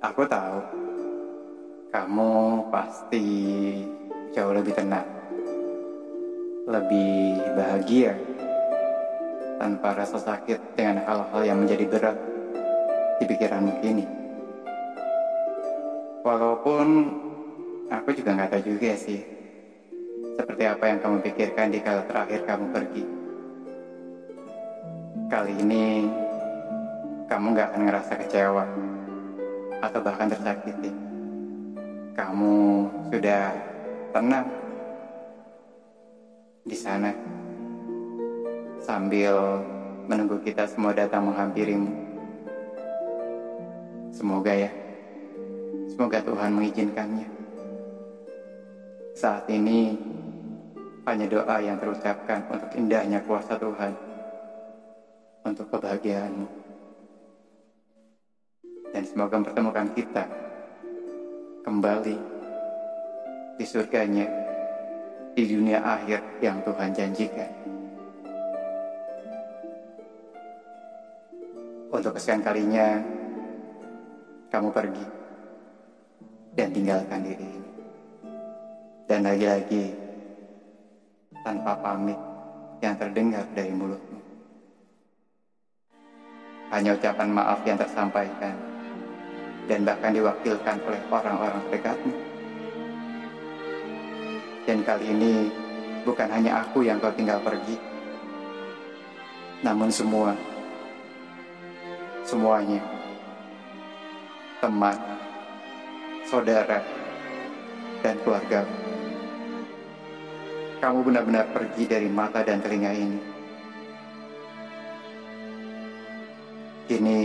Aku tahu kamu pasti jauh lebih tenang, lebih bahagia tanpa rasa sakit dengan hal-hal yang menjadi berat di pikiranmu kini. Walaupun Aku juga nggak tahu juga sih seperti apa yang kamu pikirkan di kala terakhir kamu pergi. Kali ini kamu nggak akan ngerasa kecewa atau bahkan tersakiti. Kamu sudah tenang di sana sambil menunggu kita semua datang menghampirimu. Semoga ya, semoga Tuhan mengizinkannya. Saat ini hanya doa yang terucapkan untuk indahnya kuasa Tuhan, untuk kebahagiaanmu. Dan semoga mempertemukan kita kembali di surganya, di dunia akhir yang Tuhan janjikan. Untuk kesekian kalinya, kamu pergi dan tinggalkan diri ini. Dan lagi-lagi tanpa pamit yang terdengar dari mulutmu. Hanya ucapan maaf yang tersampaikan dan bahkan diwakilkan oleh orang-orang terdekatmu. Dan kali ini bukan hanya aku yang kau tinggal pergi, namun semua, semuanya, teman, saudara, dan keluarga kamu benar-benar pergi dari mata dan telinga ini. Kini,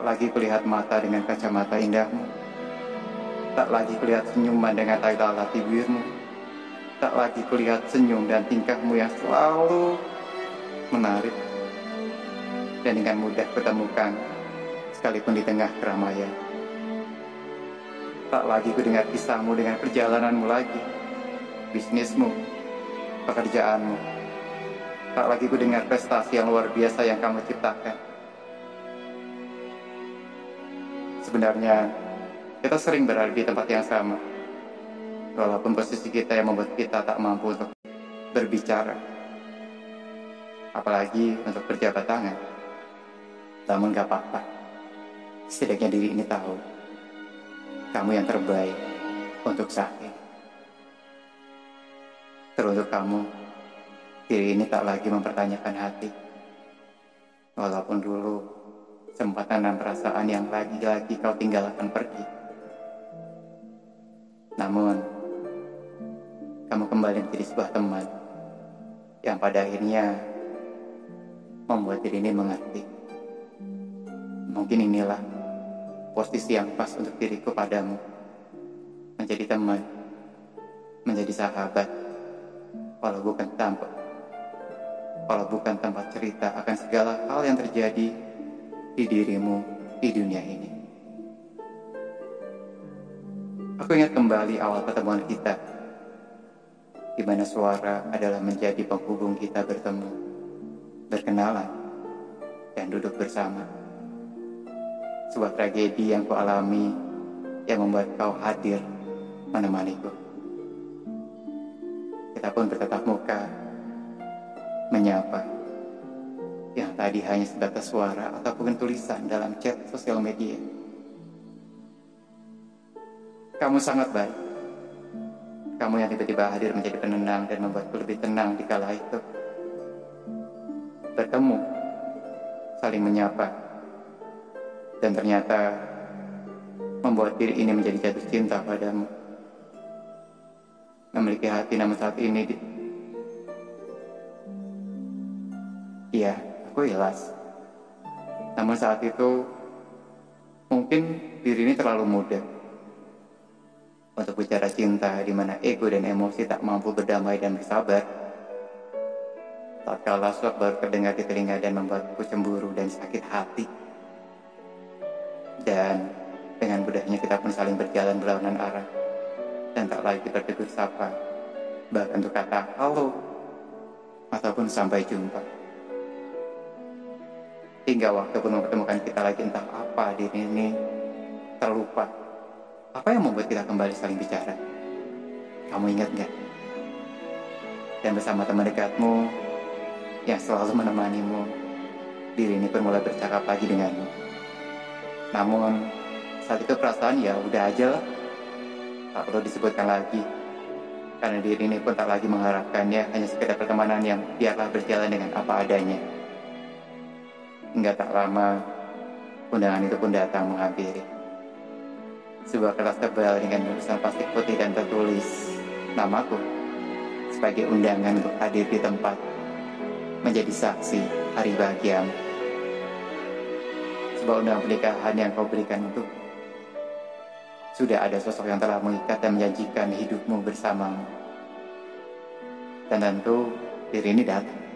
tak lagi kulihat mata dengan kacamata indahmu. Tak lagi kulihat senyuman dengan tai lalat bibirmu. Tak lagi kulihat senyum dan tingkahmu yang selalu menarik. Dan dengan mudah kutemukan, sekalipun di tengah keramaian. Tak lagi kudengar kisahmu dengan perjalananmu lagi bisnismu, pekerjaanmu. Tak lagi ku dengar prestasi yang luar biasa yang kamu ciptakan. Sebenarnya, kita sering berada di tempat yang sama. Walaupun posisi kita yang membuat kita tak mampu untuk berbicara. Apalagi untuk berjabat tangan. Namun gak apa-apa. Setidaknya diri ini tahu. Kamu yang terbaik untuk ini. Teruntuk kamu, diri ini tak lagi mempertanyakan hati. Walaupun dulu sempat tanam perasaan yang lagi-lagi kau tinggalkan pergi. Namun, kamu kembali menjadi sebuah teman yang pada akhirnya membuat diri ini mengerti. Mungkin inilah posisi yang pas untuk diriku padamu. Menjadi teman, menjadi sahabat, walau bukan tanpa walau bukan tanpa cerita akan segala hal yang terjadi di dirimu di dunia ini. Aku ingat kembali awal pertemuan kita, di mana suara adalah menjadi penghubung kita bertemu, berkenalan, dan duduk bersama. Sebuah tragedi yang kualami yang membuat kau hadir menemaniku. Kita pun bertatap muka, menyapa. Tadi hanya sebatas suara ataupun tulisan dalam chat sosial media. Kamu sangat baik. Kamu yang tiba-tiba hadir menjadi penenang dan membuatku lebih tenang di kala itu. Bertemu, saling menyapa, dan ternyata membuat diri ini menjadi jatuh cinta padamu memiliki hati namun saat ini di... Iya, aku ikhlas. Namun saat itu mungkin diri ini terlalu muda untuk bicara cinta di mana ego dan emosi tak mampu berdamai dan bersabar. Tak kalah suap baru terdengar di telinga dan membuatku cemburu dan sakit hati. Dan dengan mudahnya kita pun saling berjalan berlawanan arah dan tak lagi bertegur sapa, bahkan untuk kata halo ataupun sampai jumpa. Hingga waktu pun mempertemukan kita lagi entah apa diri ini terlupa apa yang membuat kita kembali saling bicara? Kamu ingat nggak? Dan bersama teman dekatmu yang selalu menemanimu, diri ini pun mulai bercakap lagi denganmu. Namun saat itu perasaan ya udah aja lah, tak perlu disebutkan lagi. Karena diri ini pun tak lagi mengharapkannya hanya sekedar pertemanan yang biarlah berjalan dengan apa adanya. Hingga tak lama, undangan itu pun datang menghampiri sebuah kertas tebal dengan bungkusan plastik putih dan tertulis namaku sebagai undangan untuk hadir di tempat menjadi saksi hari bahagia. Sebuah undangan pernikahan yang kau berikan untuk sudah ada sosok yang telah mengikat dan menjanjikan hidupmu bersamamu. Dan tentu diri ini datang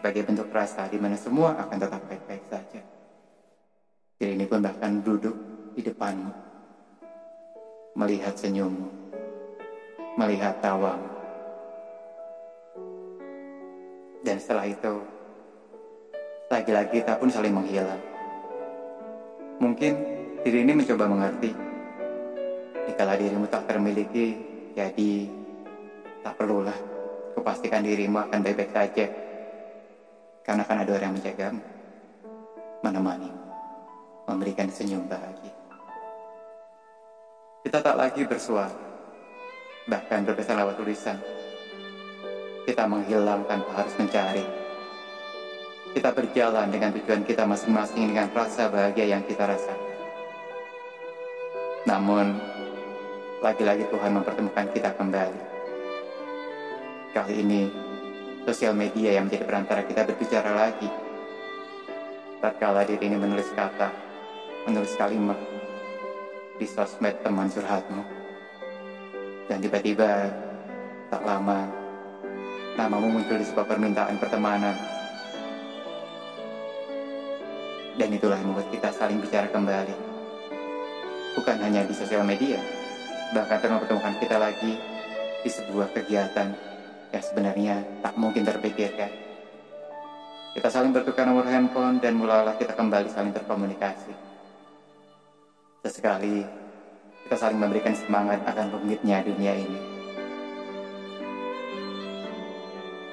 sebagai bentuk rasa di mana semua akan tetap baik-baik saja. Diri ini pun bahkan duduk di depanmu, melihat senyummu, melihat tawamu. Dan setelah itu, lagi-lagi kita pun saling menghilang. Mungkin diri ini mencoba mengerti. Jikalau dirimu tak termiliki, jadi tak perlulah kepastikan dirimu akan baik-baik saja. Karena akan ada orang yang menjagamu, menemani, memberikan senyum bahagia. Kita tak lagi bersuara, bahkan berpesan lewat tulisan. Kita menghilang tanpa harus mencari. Kita berjalan dengan tujuan kita masing-masing dengan rasa bahagia yang kita rasakan. Namun, lagi-lagi Tuhan mempertemukan kita kembali. Kali ini, sosial media yang menjadi perantara kita berbicara lagi. Tatkala diri ini menulis kata, menulis kalimat, di sosmed teman curhatmu. Dan tiba-tiba, tak lama, namamu muncul di sebuah permintaan pertemanan. Dan itulah yang membuat kita saling bicara kembali. Bukan hanya di sosial media, bahkan mempertemukan kita lagi di sebuah kegiatan yang sebenarnya tak mungkin terpikirkan. Kita saling bertukar nomor handphone dan mulailah kita kembali saling terkomunikasi. Sesekali kita saling memberikan semangat akan rumitnya dunia ini.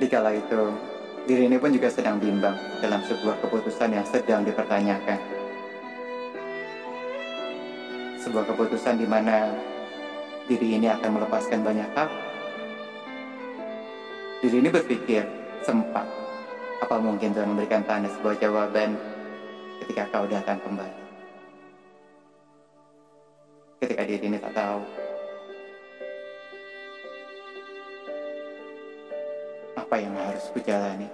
Dikala itu, diri ini pun juga sedang bimbang dalam sebuah keputusan yang sedang dipertanyakan. Sebuah keputusan di mana diri ini akan melepaskan banyak hal. Diri ini berpikir, sempat, apa mungkin Tuhan memberikan tanda sebuah jawaban ketika kau datang kembali ketika diri ini tak tahu apa yang harus kujalani.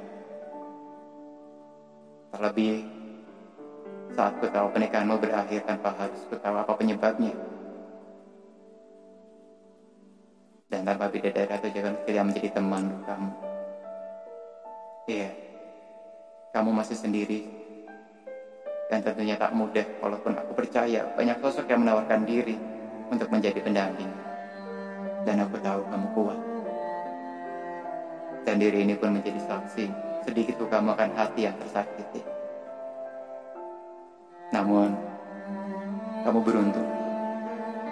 Terlebih saat ku tahu pernikahanmu berakhir tanpa harus ku tahu apa penyebabnya. Dan tanpa bidadari atau jangan yang menjadi teman kamu. Iya, kamu masih sendiri dan tentunya tak mudah walaupun aku percaya banyak sosok yang menawarkan diri untuk menjadi pendamping. Dan aku tahu kamu kuat. Dan diri ini pun menjadi saksi sedikit kamu akan hati yang tersakiti. Namun, kamu beruntung.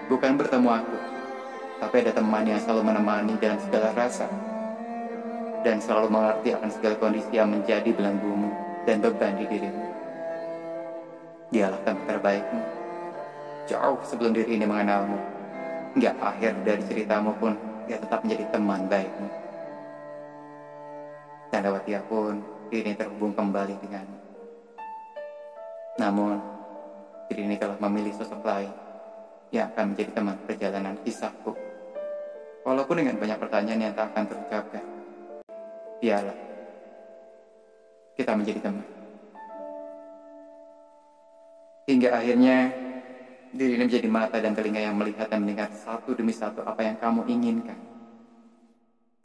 Bukan bertemu aku, tapi ada teman yang selalu menemani dalam segala rasa dan selalu mengerti akan segala kondisi yang menjadi belenggumu dan beban di dirimu. Dialah tempat terbaikmu. Jauh sebelum diri ini mengenalmu. Hingga akhir dari ceritamu pun, dia tetap menjadi teman baikmu. Dan lewat dia pun, diri ini terhubung kembali denganmu. Namun, diri ini telah memilih sosok lain yang akan menjadi teman perjalanan kisahku. Walaupun dengan banyak pertanyaan yang tak akan terucapkan. Dialah, kita menjadi teman Hingga akhirnya diri ini menjadi mata dan telinga yang melihat dan mendengar satu demi satu apa yang kamu inginkan.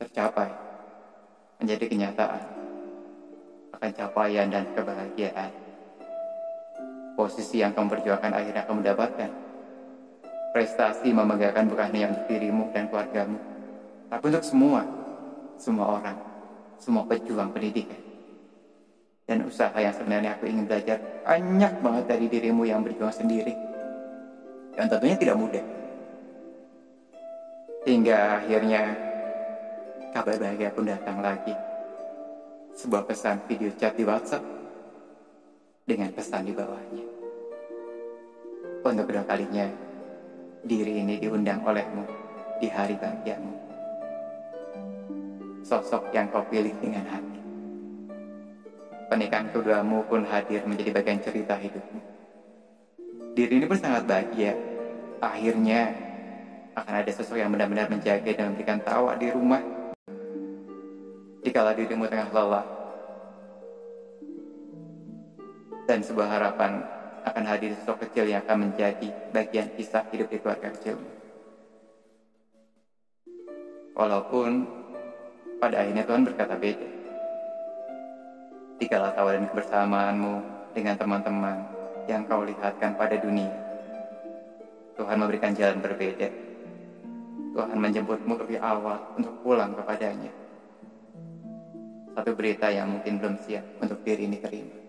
Tercapai, menjadi kenyataan, akan capaian dan kebahagiaan. Posisi yang kamu perjuangkan akhirnya kamu dapatkan. Prestasi memegahkan bukan hanya untuk dirimu dan keluargamu, tapi untuk semua, semua orang, semua pejuang pendidikan dan usaha yang sebenarnya aku ingin belajar banyak banget dari dirimu yang berjuang sendiri. Yang tentunya tidak mudah. Hingga akhirnya kabar bahagia pun datang lagi. Sebuah pesan video chat di WhatsApp dengan pesan di bawahnya. Untuk kedua kalinya diri ini diundang olehmu di hari bahagiamu sosok yang kau pilih dengan hati Pernikahan keduamu pun hadir menjadi bagian cerita hidupmu. Diri ini pun sangat bahagia. Akhirnya akan ada sesuatu yang benar-benar menjaga dan memberikan tawa di rumah. Dikala dirimu tengah lelah. Dan sebuah harapan akan hadir sosok kecil yang akan menjadi bagian kisah hidup di keluarga kecilmu. Walaupun pada akhirnya Tuhan berkata beda dikala tawa dan kebersamaanmu dengan teman-teman yang kau lihatkan pada dunia. Tuhan memberikan jalan berbeda. Tuhan menjemputmu lebih awal untuk pulang kepadanya. Satu berita yang mungkin belum siap untuk diri ini terima.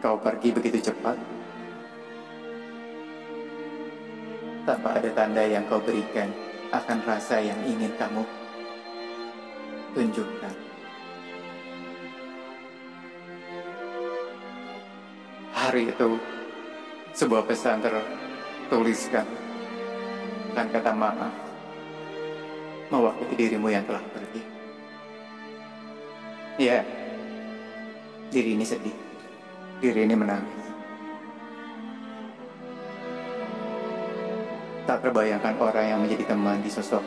Kau pergi begitu cepat, tanpa ada tanda yang kau berikan akan rasa yang ingin kamu tunjukkan. Hari itu, sebuah pesan tertuliskan dan kata maaf mewakili dirimu yang telah pergi. Ya, diri ini sedih, diri ini menangis. Tak terbayangkan orang yang menjadi teman di sosok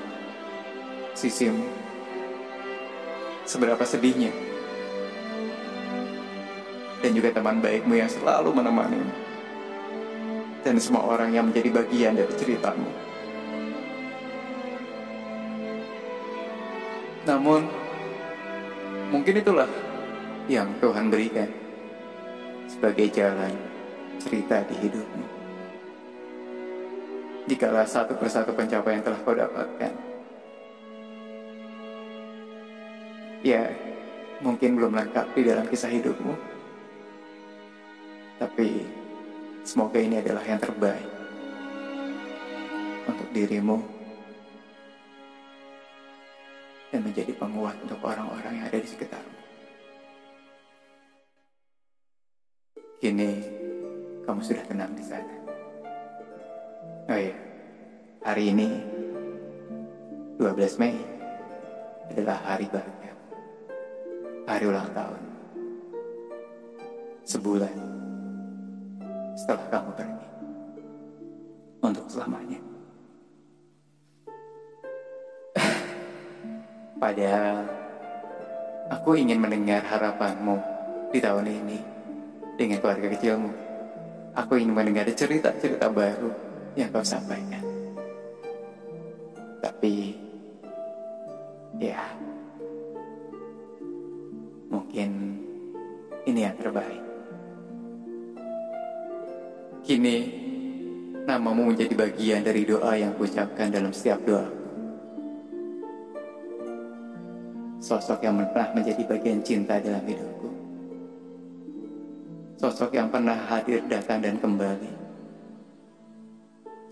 sisimu. Seberapa sedihnya. Dan juga teman baikmu yang selalu menemani. Dan semua orang yang menjadi bagian dari ceritamu. Namun, mungkin itulah yang Tuhan berikan sebagai jalan cerita di hidupmu dikala satu persatu pencapaian telah kau dapatkan. Ya, mungkin belum lengkap di dalam kisah hidupmu, tapi semoga ini adalah yang terbaik untuk dirimu dan menjadi penguat untuk orang-orang yang ada di sekitarmu. Kini kamu sudah tenang di sana. Oh iya, hari ini 12 Mei adalah hari bahagia, hari ulang tahun. Sebulan setelah kamu pergi untuk selamanya. Padahal aku ingin mendengar harapanmu di tahun ini dengan keluarga kecilmu. Aku ingin mendengar cerita-cerita baru yang kau sampaikan. Tapi, ya, mungkin ini yang terbaik. Kini, namamu menjadi bagian dari doa yang kuucapkan dalam setiap doa. Sosok yang pernah menjadi bagian cinta dalam hidupku. Sosok yang pernah hadir, datang, dan kembali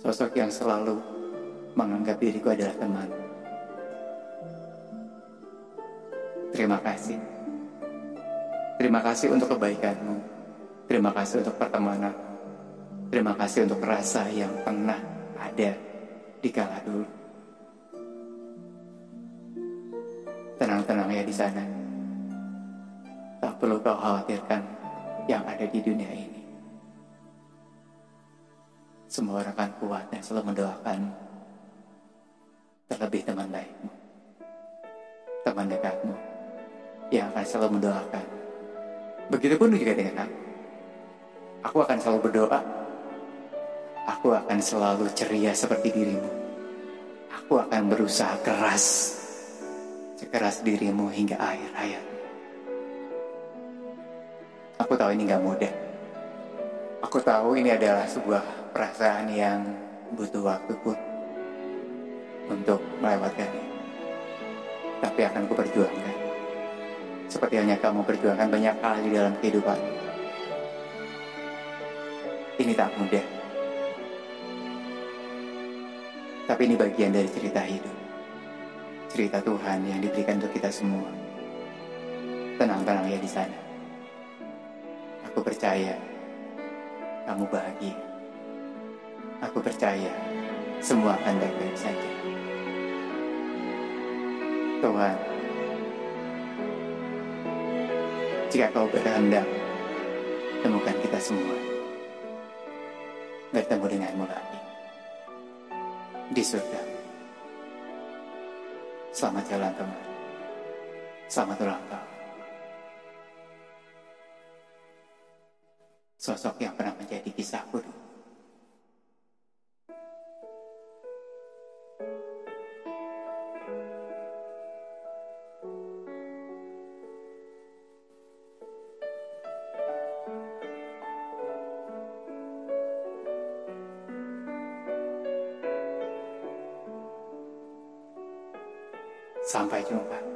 Sosok yang selalu menganggap diriku adalah teman. Terima kasih. Terima kasih untuk kebaikanmu. Terima kasih untuk pertemanan. Terima kasih untuk rasa yang pernah ada di kala dulu. Tenang-tenang ya di sana. Tak perlu kau khawatirkan yang ada di dunia ini. Semua orang akan kuat dan selalu mendoakan terlebih teman baikmu. teman dekatmu yang akan selalu mendoakan. Begitupun juga dengan aku. Aku akan selalu berdoa. Aku akan selalu ceria seperti dirimu. Aku akan berusaha keras, sekeras dirimu hingga akhir hayat. Aku tahu ini gak mudah. Aku tahu ini adalah sebuah perasaan yang butuh waktu pun untuk melewatkannya. Tapi akan kuperjuangkan. Seperti hanya kamu perjuangkan banyak hal di dalam kehidupan. Ini tak mudah. Tapi ini bagian dari cerita hidup. Cerita Tuhan yang diberikan untuk kita semua. Tenang-tenang ya di sana. Aku percaya kamu bahagia. Aku percaya semua akan baik-baik saja. Tuhan, jika kau berkehendak, temukan kita semua. Bertemu denganmu lagi. Di surga. Selamat jalan teman. Selamat ulang tahun. Sosok yang pernah menjadi kisahku dulu. Sampai jumpa.